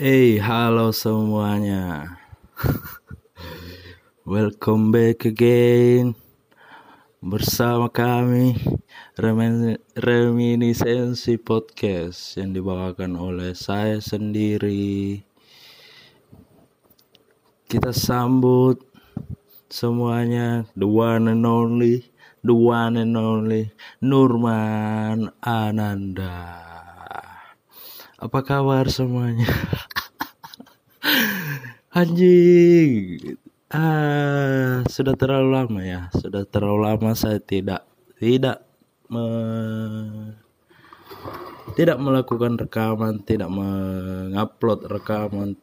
Hey, halo semuanya. Welcome back again bersama kami Remin Reminiscensi Podcast yang dibawakan oleh saya sendiri. Kita sambut semuanya the one and only, the one and only Nurman Ananda. Apa kabar semuanya? Anjing. Ah, sudah terlalu lama ya. Sudah terlalu lama saya tidak tidak me, tidak melakukan rekaman, tidak mengupload rekaman,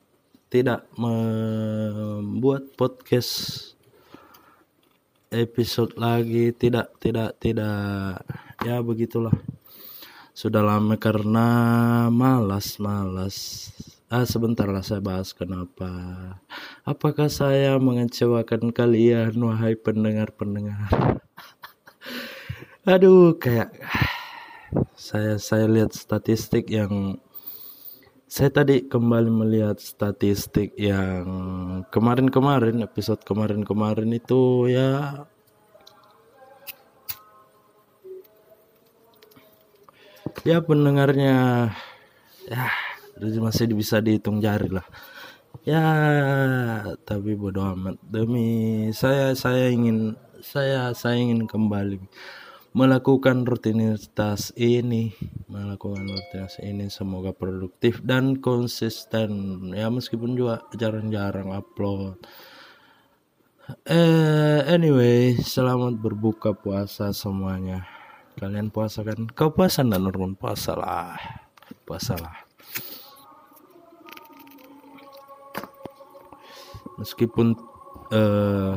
tidak membuat podcast episode lagi, tidak tidak tidak ya begitulah sudah lama karena malas malas ah sebentar lah saya bahas kenapa. Apakah saya mengecewakan kalian wahai pendengar pendengar aduh kayak saya saya lihat statistik yang saya tadi kembali melihat statistik yang kemarin-kemarin episode kemarin-kemarin itu ya ya pendengarnya ya masih bisa dihitung jari lah. Ya tapi bodo amat. Demi saya saya ingin saya saya ingin kembali melakukan rutinitas ini melakukan rutinitas ini semoga produktif dan konsisten. Ya meskipun juga jarang-jarang upload. Eh anyway selamat berbuka puasa semuanya. Kalian puasa kan kau puasa dan Nurman? Puasa lah puasa lah meskipun uh,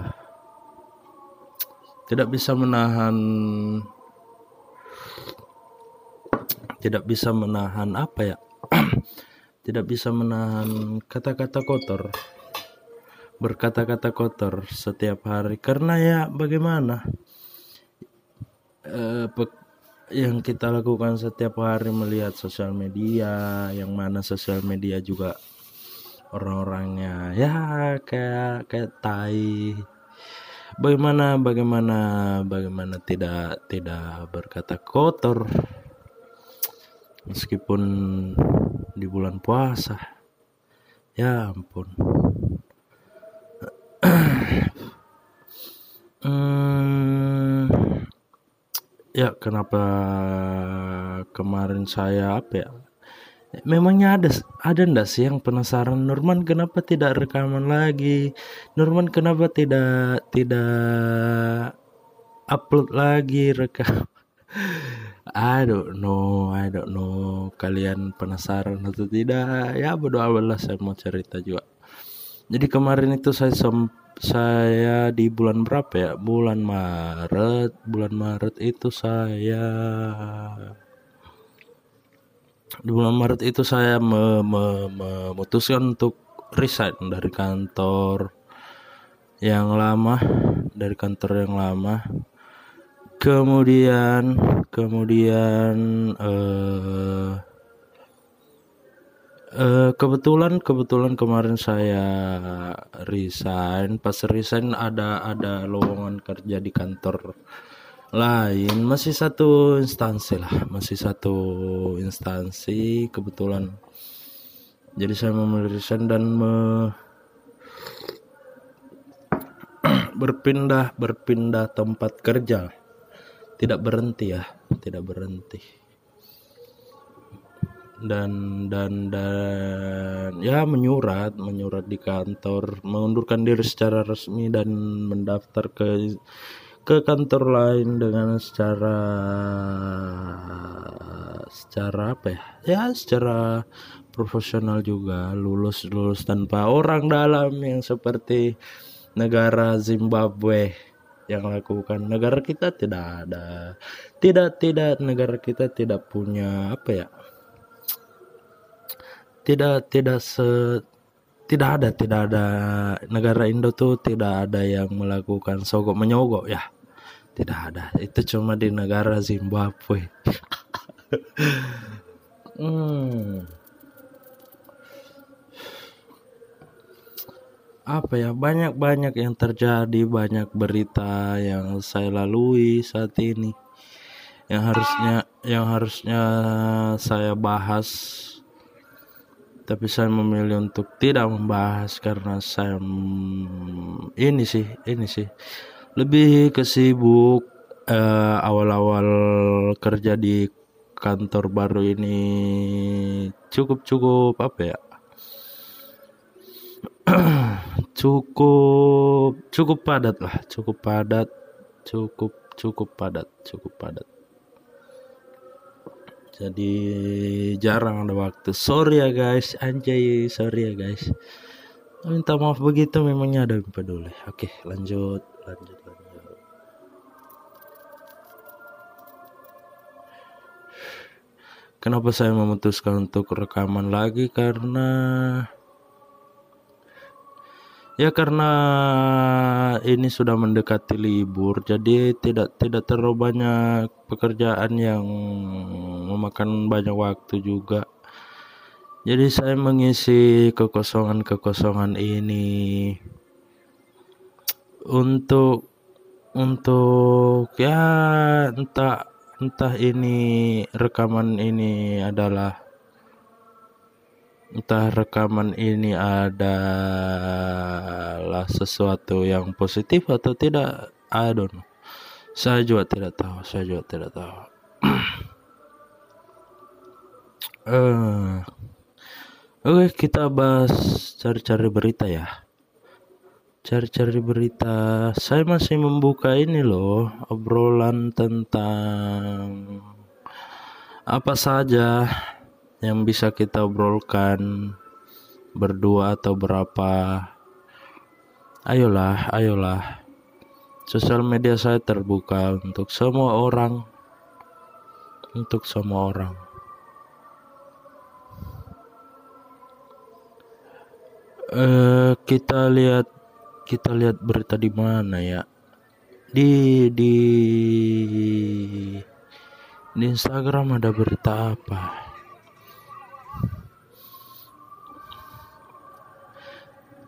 tidak bisa menahan tidak bisa menahan apa ya? Tidak bisa menahan kata-kata kotor. Berkata-kata kotor setiap hari. Karena ya bagaimana? Uh, yang kita lakukan setiap hari melihat sosial media yang mana sosial media juga orang-orangnya. Ya kayak kayak tai. Bagaimana bagaimana bagaimana tidak tidak berkata kotor? Meskipun di bulan puasa. Ya ampun. Hmm, Ya, kenapa kemarin saya apa ya? Memangnya ada ada ndak sih yang penasaran Nurman kenapa tidak rekaman lagi? Nurman kenapa tidak tidak upload lagi rekam? I don't know, I don't know. Kalian penasaran atau tidak? Ya bodo amat saya mau cerita juga. Jadi kemarin itu saya saya di bulan berapa ya? Bulan Maret. Bulan Maret itu saya di bulan Maret itu saya me, me, memutuskan untuk resign dari kantor yang lama, dari kantor yang lama. Kemudian kemudian eh Uh, kebetulan kebetulan kemarin saya resign. Pas resign ada ada lowongan kerja di kantor lain, masih satu instansi lah, masih satu instansi kebetulan. Jadi saya memilih dan me berpindah berpindah tempat kerja. Tidak berhenti ya, tidak berhenti dan dan dan ya menyurat menyurat di kantor mengundurkan diri secara resmi dan mendaftar ke ke kantor lain dengan secara secara apa ya? Ya secara profesional juga lulus lulus tanpa orang dalam yang seperti negara Zimbabwe yang lakukan. Negara kita tidak ada tidak tidak negara kita tidak punya apa ya? Tidak tidak se tidak ada tidak ada negara Indo tuh tidak ada yang melakukan sogok menyogok ya. Tidak ada. Itu cuma di negara Zimbabwe. Hmm. apa ya? Banyak-banyak yang terjadi banyak berita yang saya lalui saat ini. Yang harusnya yang harusnya saya bahas tapi saya memilih untuk tidak membahas karena saya mm, ini sih ini sih. Lebih kesibuk uh, awal-awal kerja di kantor baru ini cukup cukup apa ya? Cukup cukup padat lah cukup padat cukup cukup padat cukup padat jadi jarang ada waktu. Sorry ya guys. Anjay sorry ya guys. Minta maaf begitu memangnya ada peduli. Oke lanjut lanjut lanjut. Kenapa saya memutuskan untuk rekaman lagi? Karena Ya karena ini sudah mendekati libur, jadi tidak tidak terlalu banyak pekerjaan yang memakan banyak waktu juga. Jadi saya mengisi kekosongan-kekosongan ini untuk untuk ya entah entah ini rekaman ini adalah entah rekaman ini adalah sesuatu yang positif atau tidak I don't know. Saya juga tidak tahu saya juga tidak tahu. Uh, oke okay, kita bahas cari-cari berita ya. Cari-cari berita. Saya masih membuka ini loh obrolan tentang apa saja yang bisa kita obrolkan berdua atau berapa. Ayolah ayolah. Sosial media saya terbuka untuk semua orang. Untuk semua orang. Uh, kita lihat kita lihat berita di mana ya? Di di di Instagram ada berita apa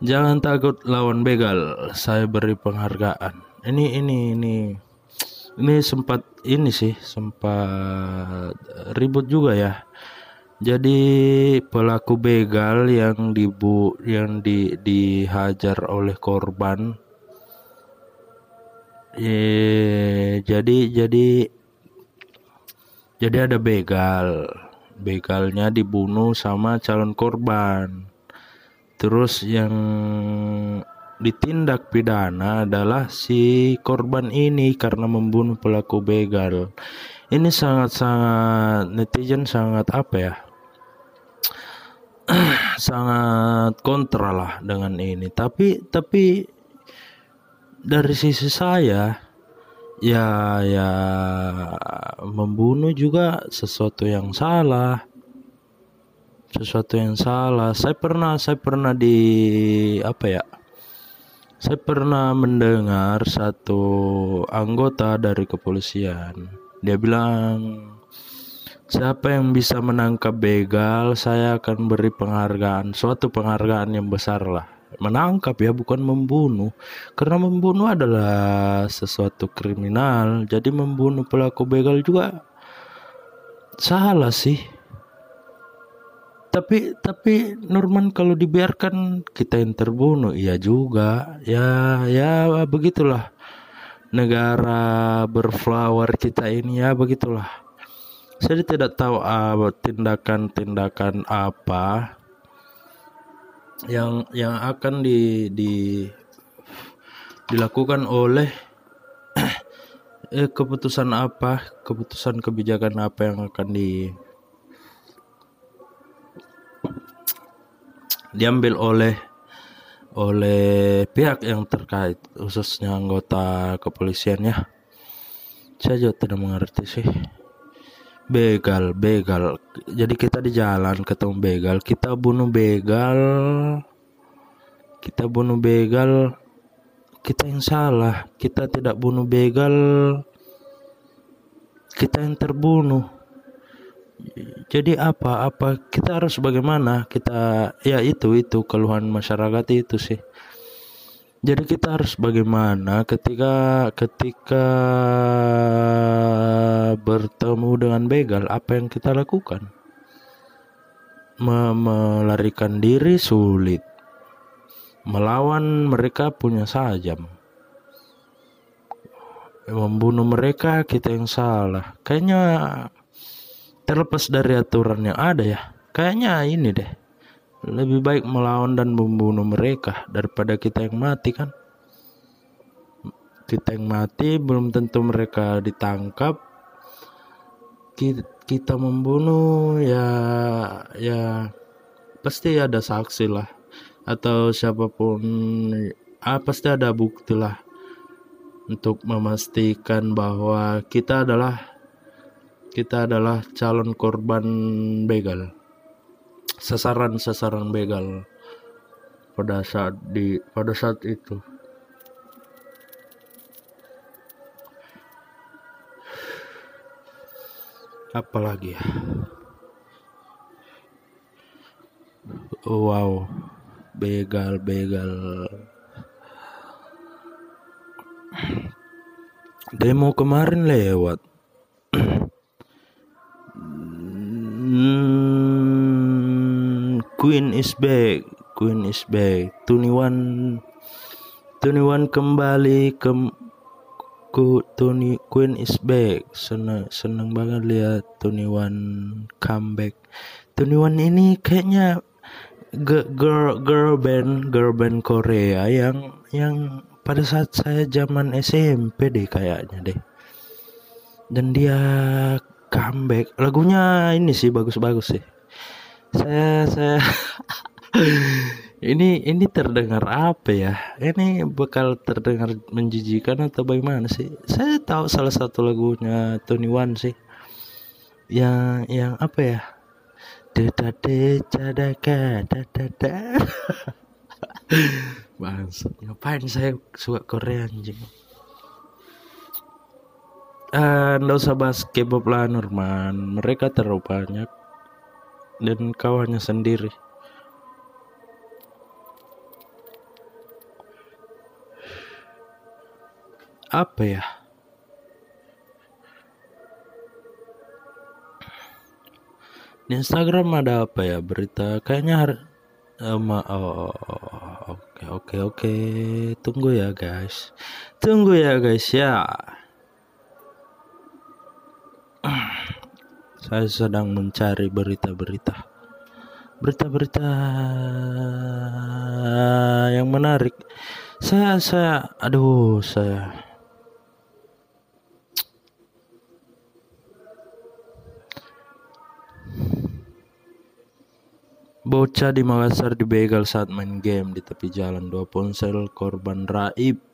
Jangan takut lawan begal. Saya beri penghargaan. Ini ini ini ini sempat ini sih sempat ribut juga ya. Jadi pelaku begal yang dibu yang di dihajar oleh korban. Eh, jadi jadi jadi ada begal. Begalnya dibunuh sama calon korban Terus yang ditindak pidana adalah si korban ini karena membunuh pelaku begal. Ini sangat-sangat netizen sangat apa ya? sangat kontra lah dengan ini. Tapi tapi dari sisi saya ya ya membunuh juga sesuatu yang salah sesuatu yang salah. Saya pernah saya pernah di apa ya? Saya pernah mendengar satu anggota dari kepolisian. Dia bilang, "Siapa yang bisa menangkap begal, saya akan beri penghargaan, suatu penghargaan yang besar lah." Menangkap ya, bukan membunuh. Karena membunuh adalah sesuatu kriminal. Jadi membunuh pelaku begal juga salah sih tapi tapi Norman kalau dibiarkan kita yang terbunuh iya juga. Ya ya begitulah. Negara berflower kita ini ya begitulah. Saya tidak tahu uh, tindakan-tindakan apa yang yang akan di, di dilakukan oleh eh, keputusan apa keputusan kebijakan apa yang akan di diambil oleh oleh pihak yang terkait khususnya anggota kepolisian ya. Saya juga tidak mengerti sih. Begal begal. Jadi kita di jalan ketemu begal kita bunuh begal. Kita bunuh begal kita yang salah. Kita tidak bunuh begal kita yang terbunuh jadi apa? Apa kita harus bagaimana? Kita ya itu itu keluhan masyarakat itu sih. Jadi kita harus bagaimana ketika ketika bertemu dengan begal apa yang kita lakukan? Me melarikan diri sulit. Melawan mereka punya sajam. Membunuh mereka kita yang salah. Kayaknya terlepas dari aturan yang ada ya kayaknya ini deh. Lebih baik melawan dan membunuh mereka daripada kita yang mati kan? Kita yang mati belum tentu mereka ditangkap. Kita, membunuh ya ya pasti ada saksi lah. Atau siapa pun ah, pasti ada bukti lah untuk memastikan bahwa kita adalah kita adalah calon korban begal. Sasaran-sasaran begal pada saat di pada saat itu. Apalagi ya? Wow begal begal demo kemarin lewat Queen is back Queen is back. Tuniwan Tuniwan kembali ke ku Tuni Queen is back. Seneng seneng banget lihat Tuniwan comeback. Tuniwan ini kayaknya girl girl band girl band Korea yang yang pada saat saya zaman SMP deh kayaknya deh. Dan dia comeback. Lagunya ini sih bagus-bagus sih saya saya ini ini terdengar apa ya? Ini bakal terdengar menjijikan atau bagaimana sih? Saya tahu salah satu lagunya Tony One sih. Yang yang apa ya? Dada cadaka dada bangsa ngapain saya suka Korea anjing? Ah uh, usah bahas K-pop lah Norman. Mereka terlalu banyak dan kawannya sendiri. Apa ya? Di Instagram ada apa ya berita? Kayaknya hari um, oh, oke oke oke tunggu ya guys tunggu ya guys ya saya sedang mencari berita-berita. Berita-berita yang menarik. Saya saya aduh saya. Bocah di Makassar dibegal saat main game di tepi jalan. Dua ponsel korban raib.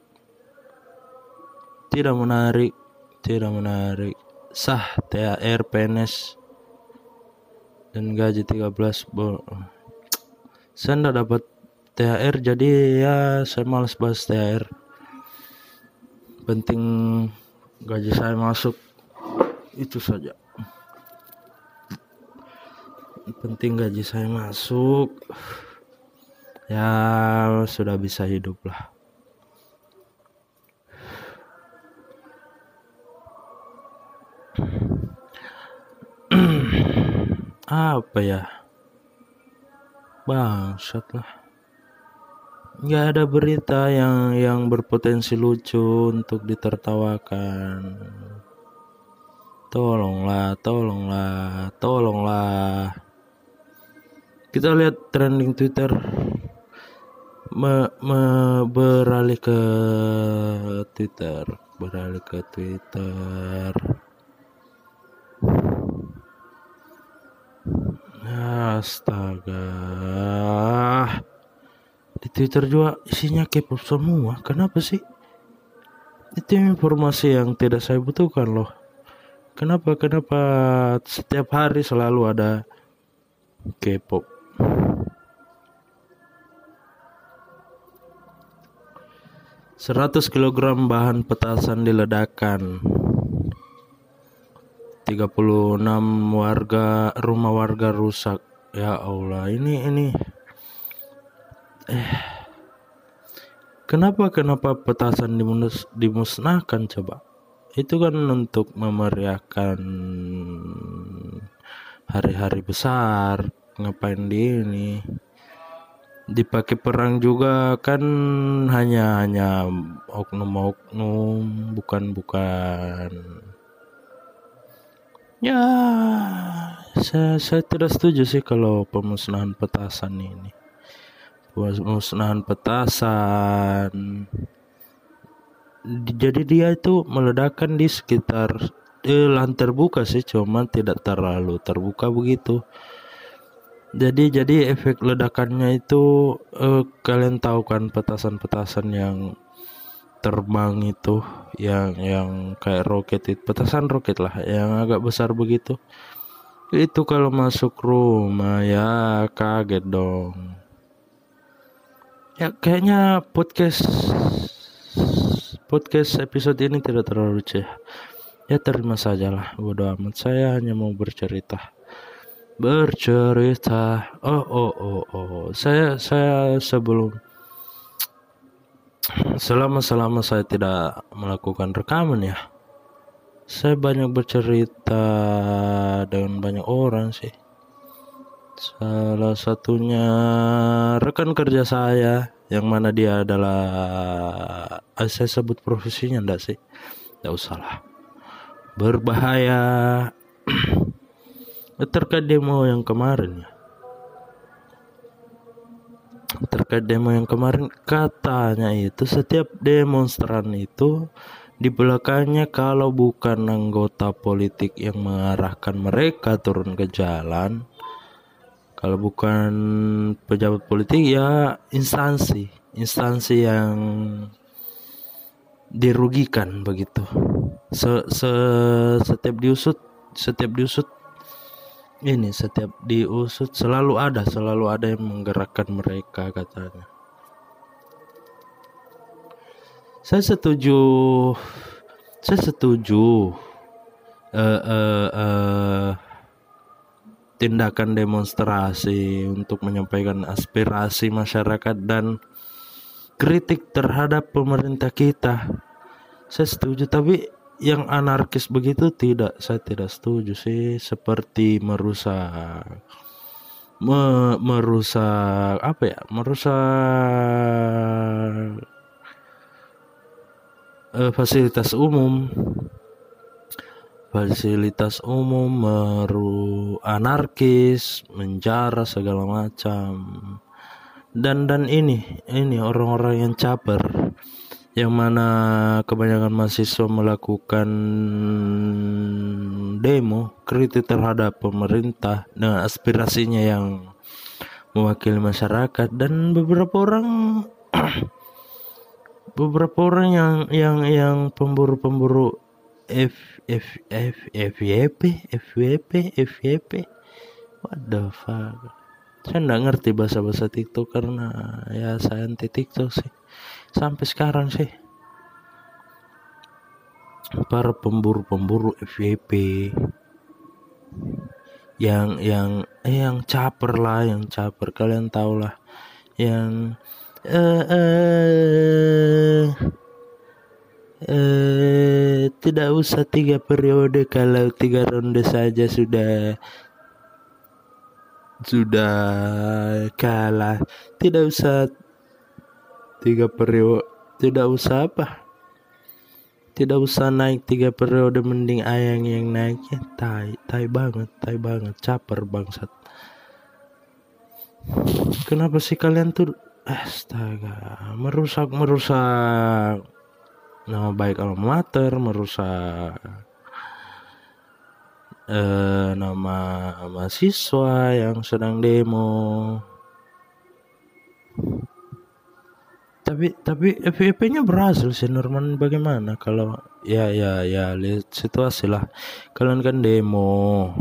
Tidak menarik, tidak menarik sah THR PNS dan gaji 13 bol saya enggak dapat THR jadi ya saya malas bahas THR penting gaji saya masuk itu saja. Penting gaji saya masuk ya sudah bisa hidup lah apa ya? Bangsat lah. Nggak ada berita yang yang berpotensi lucu untuk ditertawakan. Tolonglah tolonglah tolonglah. Kita lihat trending Twitter. Me, me, beralih ke Twitter. Beralih ke Twitter Astaga. Di Twitter juga isinya K-pop semua. Kenapa sih? Itu informasi yang tidak saya butuhkan loh. Kenapa? Kenapa setiap hari selalu ada K-pop? Seratus kilogram bahan petasan diledakkan 36 warga rumah warga rusak. Ya Allah ini ini. Eh. Kenapa kenapa petasan dimus, dimusnahkan coba? Itu kan untuk memeriahkan hari-hari besar. Ngapain di ini? Dipakai perang juga kan hanya hanya oknum-oknum bukan bukan ya saya saya tidak setuju sih kalau pemusnahan petasan ini. Pemusnahan petasan jadi dia itu meledakkan di sekitar eh, lahan terbuka sih cuman tidak terlalu terbuka begitu. Jadi jadi efek ledakannya itu uh, kalian tahu kan petasan-petasan yang terbang itu yang yang kayak roket itu petasan roket lah yang agak besar begitu. Itu kalau masuk rumah ya kaget dong. Ya kayaknya podcast podcast episode ini tidak terlalu lucu ya, ya terima sajalah bodo amat. Saya hanya mau bercerita. Bercerita. Oh oh oh oh. Saya saya sebelum selama selama saya tidak melakukan rekaman ya. Saya banyak bercerita dengan banyak orang sih. Salah satunya rekan kerja saya yang mana dia adalah eh, saya sebut profesinya enggak sih? Enggak usah lah. Berbahaya terkait demo yang kemarin ya terkait demo yang kemarin katanya itu setiap demonstran itu di belakangnya kalau bukan anggota politik yang mengarahkan mereka turun ke jalan. Kalau bukan pejabat politik ya instansi. Instansi yang dirugikan begitu. Se, se setiap diusut setiap diusut ini setiap diusut selalu ada selalu ada yang menggerakkan mereka katanya. Saya setuju saya setuju uh, uh, uh, tindakan demonstrasi untuk menyampaikan aspirasi masyarakat dan kritik terhadap pemerintah kita. Saya setuju tapi yang anarkis begitu tidak saya tidak setuju sih. Seperti merusak me, merusak apa ya merusak uh, fasilitas umum. Fasilitas umum meru anarkis menjara segala macam. Dan dan ini ini orang-orang yang caper yang mana kebanyakan mahasiswa melakukan demo kritik terhadap pemerintah dengan aspirasinya yang mewakili masyarakat. Dan beberapa orang beberapa orang yang yang yang pemburu-pemburu F F F FYP FYP FYP what the fuck? Saya nggak ngerti bahasa-bahasa TikTok karena ya saya anti TikTok sih sampai sekarang sih. Para pemburu-pemburu FYP yang yang eh, yang caper lah yang caper. Kalian tahu lah. Yang eh eh eh tidak usah tiga periode. Kalau tiga ronde saja sudah sudah kalah. Tidak usah tiga periode tidak usah apa. Tidak usah naik tiga periode mending ayang yang naiknya tai tai banget tai banget. Caper bangsat. Kenapa sih kalian tuh astaga merusak merusak? Nama baik alma mater merusak. Eh, nama mahasiswa yang sedang demo tapi tapi FVP-nya berhasil sih Norman. Bagaimana kalau ya ya ya lihat situasi lah. Kalian kan demo.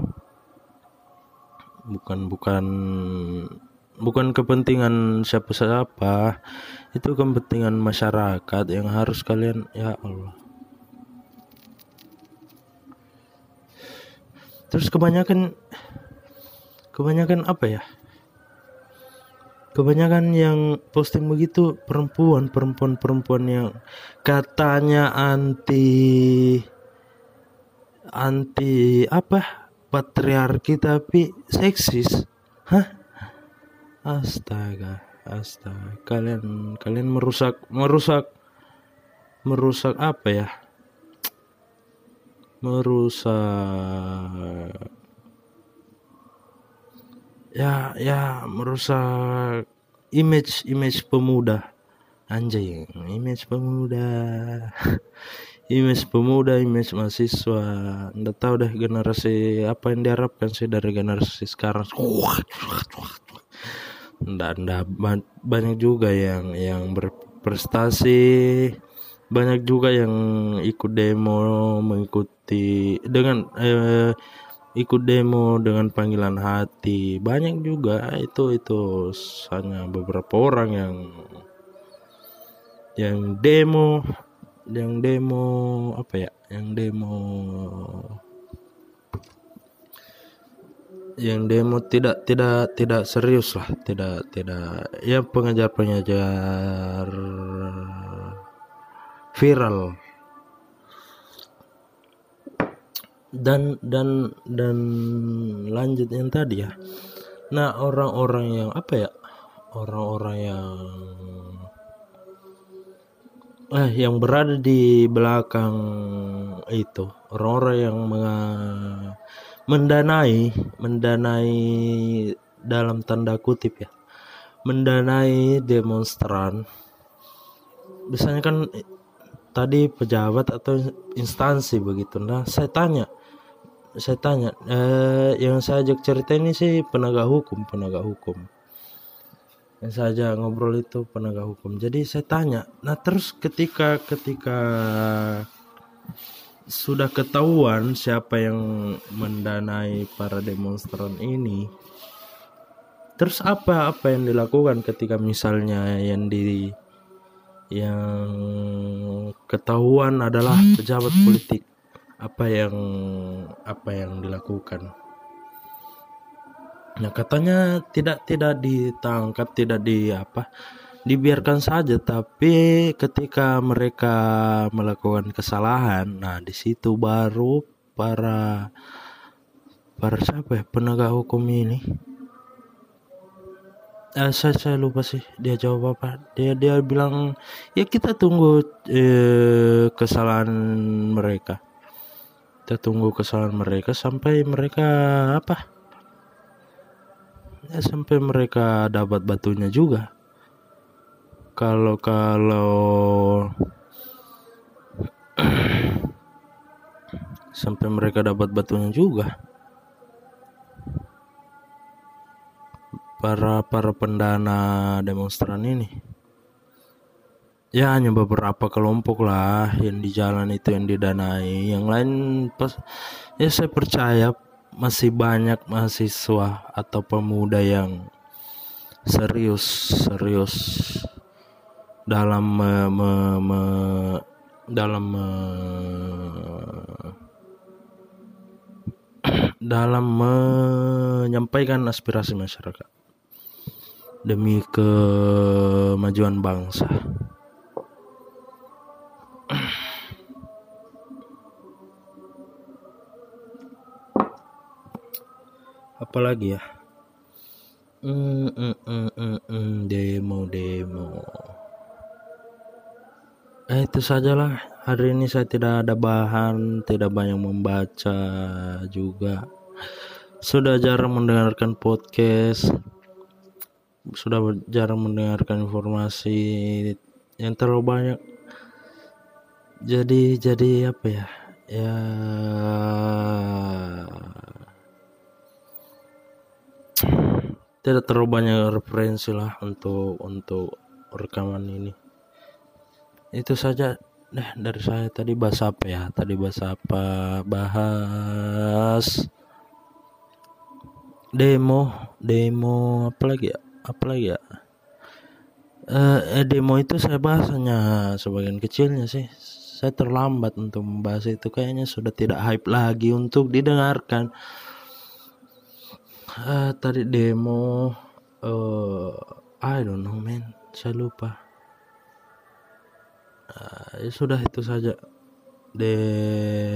Bukan bukan bukan kepentingan siapa siapa itu kepentingan masyarakat yang harus kalian ya Allah. Terus kebanyakan kebanyakan apa ya kebanyakan yang posting begitu perempuan perempuan perempuan yang katanya anti anti apa? Patriarki tapi seksis. Hah? Astaga astaga. Kalian kalian merusak merusak merusak apa ya? Merusak ya ya merusak image image pemuda. Anjing image pemuda. Image pemuda image mahasiswa. Nggak tahu deh generasi apa yang diharapkan sih dari generasi sekarang. Ndak ndak banyak juga yang yang berprestasi. Banyak juga yang ikut demo mengikuti dengan eh, ikut demo dengan panggilan hati. Banyak juga itu itu. Hanya beberapa orang yang yang demo yang demo apa ya yang demo yang demo tidak tidak tidak serius lah. Tidak tidak ya pengajar pengajar viral dan dan dan lanjut yang tadi ya. Nah orang-orang yang apa ya? Orang-orang yang eh yang berada di belakang itu. Orang-orang yang mendanai mendanai dalam tanda kutip ya. Mendanai demonstran. Biasanya kan tadi pejabat atau instansi begitu. Nah saya tanya saya tanya eh, yang saya ajak cerita ini sih penegak hukum penegak hukum. Yang saya ajak ngobrol itu penegak hukum. Jadi saya tanya nah terus ketika ketika sudah ketahuan siapa yang mendanai para demonstran ini terus apa apa yang dilakukan ketika misalnya yang di yang ketahuan adalah pejabat politik. Apa yang apa yang dilakukan. Nah katanya tidak tidak ditangkap tidak di apa dibiarkan saja. Tapi ketika mereka melakukan kesalahan nah di situ baru para para siapa ya penegak hukum ini eh, saya saya lupa sih dia jawab apa. Dia dia bilang ya kita tunggu eh, kesalahan mereka. Kita tunggu kesalahan mereka sampai mereka apa? Ya sampai mereka dapat batunya juga. Kalau kalau sampai mereka dapat batunya juga para para pendana demonstran ini. Ya hanya beberapa kelompok lah yang di jalan itu yang didanai. Yang lain pas ya saya percaya masih banyak mahasiswa atau pemuda yang serius serius dalam me, me, me, dalam me, dalam menyampaikan aspirasi masyarakat demi kemajuan bangsa. apalagi ya? Mm, mm, mm, demo demo eh itu sajalah. Hari ini saya tidak ada bahan tidak banyak membaca juga. Sudah jarang mendengarkan podcast sudah jarang mendengarkan informasi yang terlalu banyak. Jadi jadi apa ya? Ya tidak terlalu banyak referensi lah untuk untuk rekaman ini. Itu saja. Deh dari saya tadi bahas apa ya? Tadi bahas apa? Bahas demo demo apa lagi ya apa lagi ya? Eh, demo itu saya bahas hanya sebagian kecilnya sih. Saya terlambat untuk membahas itu. Kayaknya sudah tidak hype lagi untuk didengarkan. Uh, tadi demo uh, I don't know man. Saya lupa. Uh, ya sudah itu saja. Deh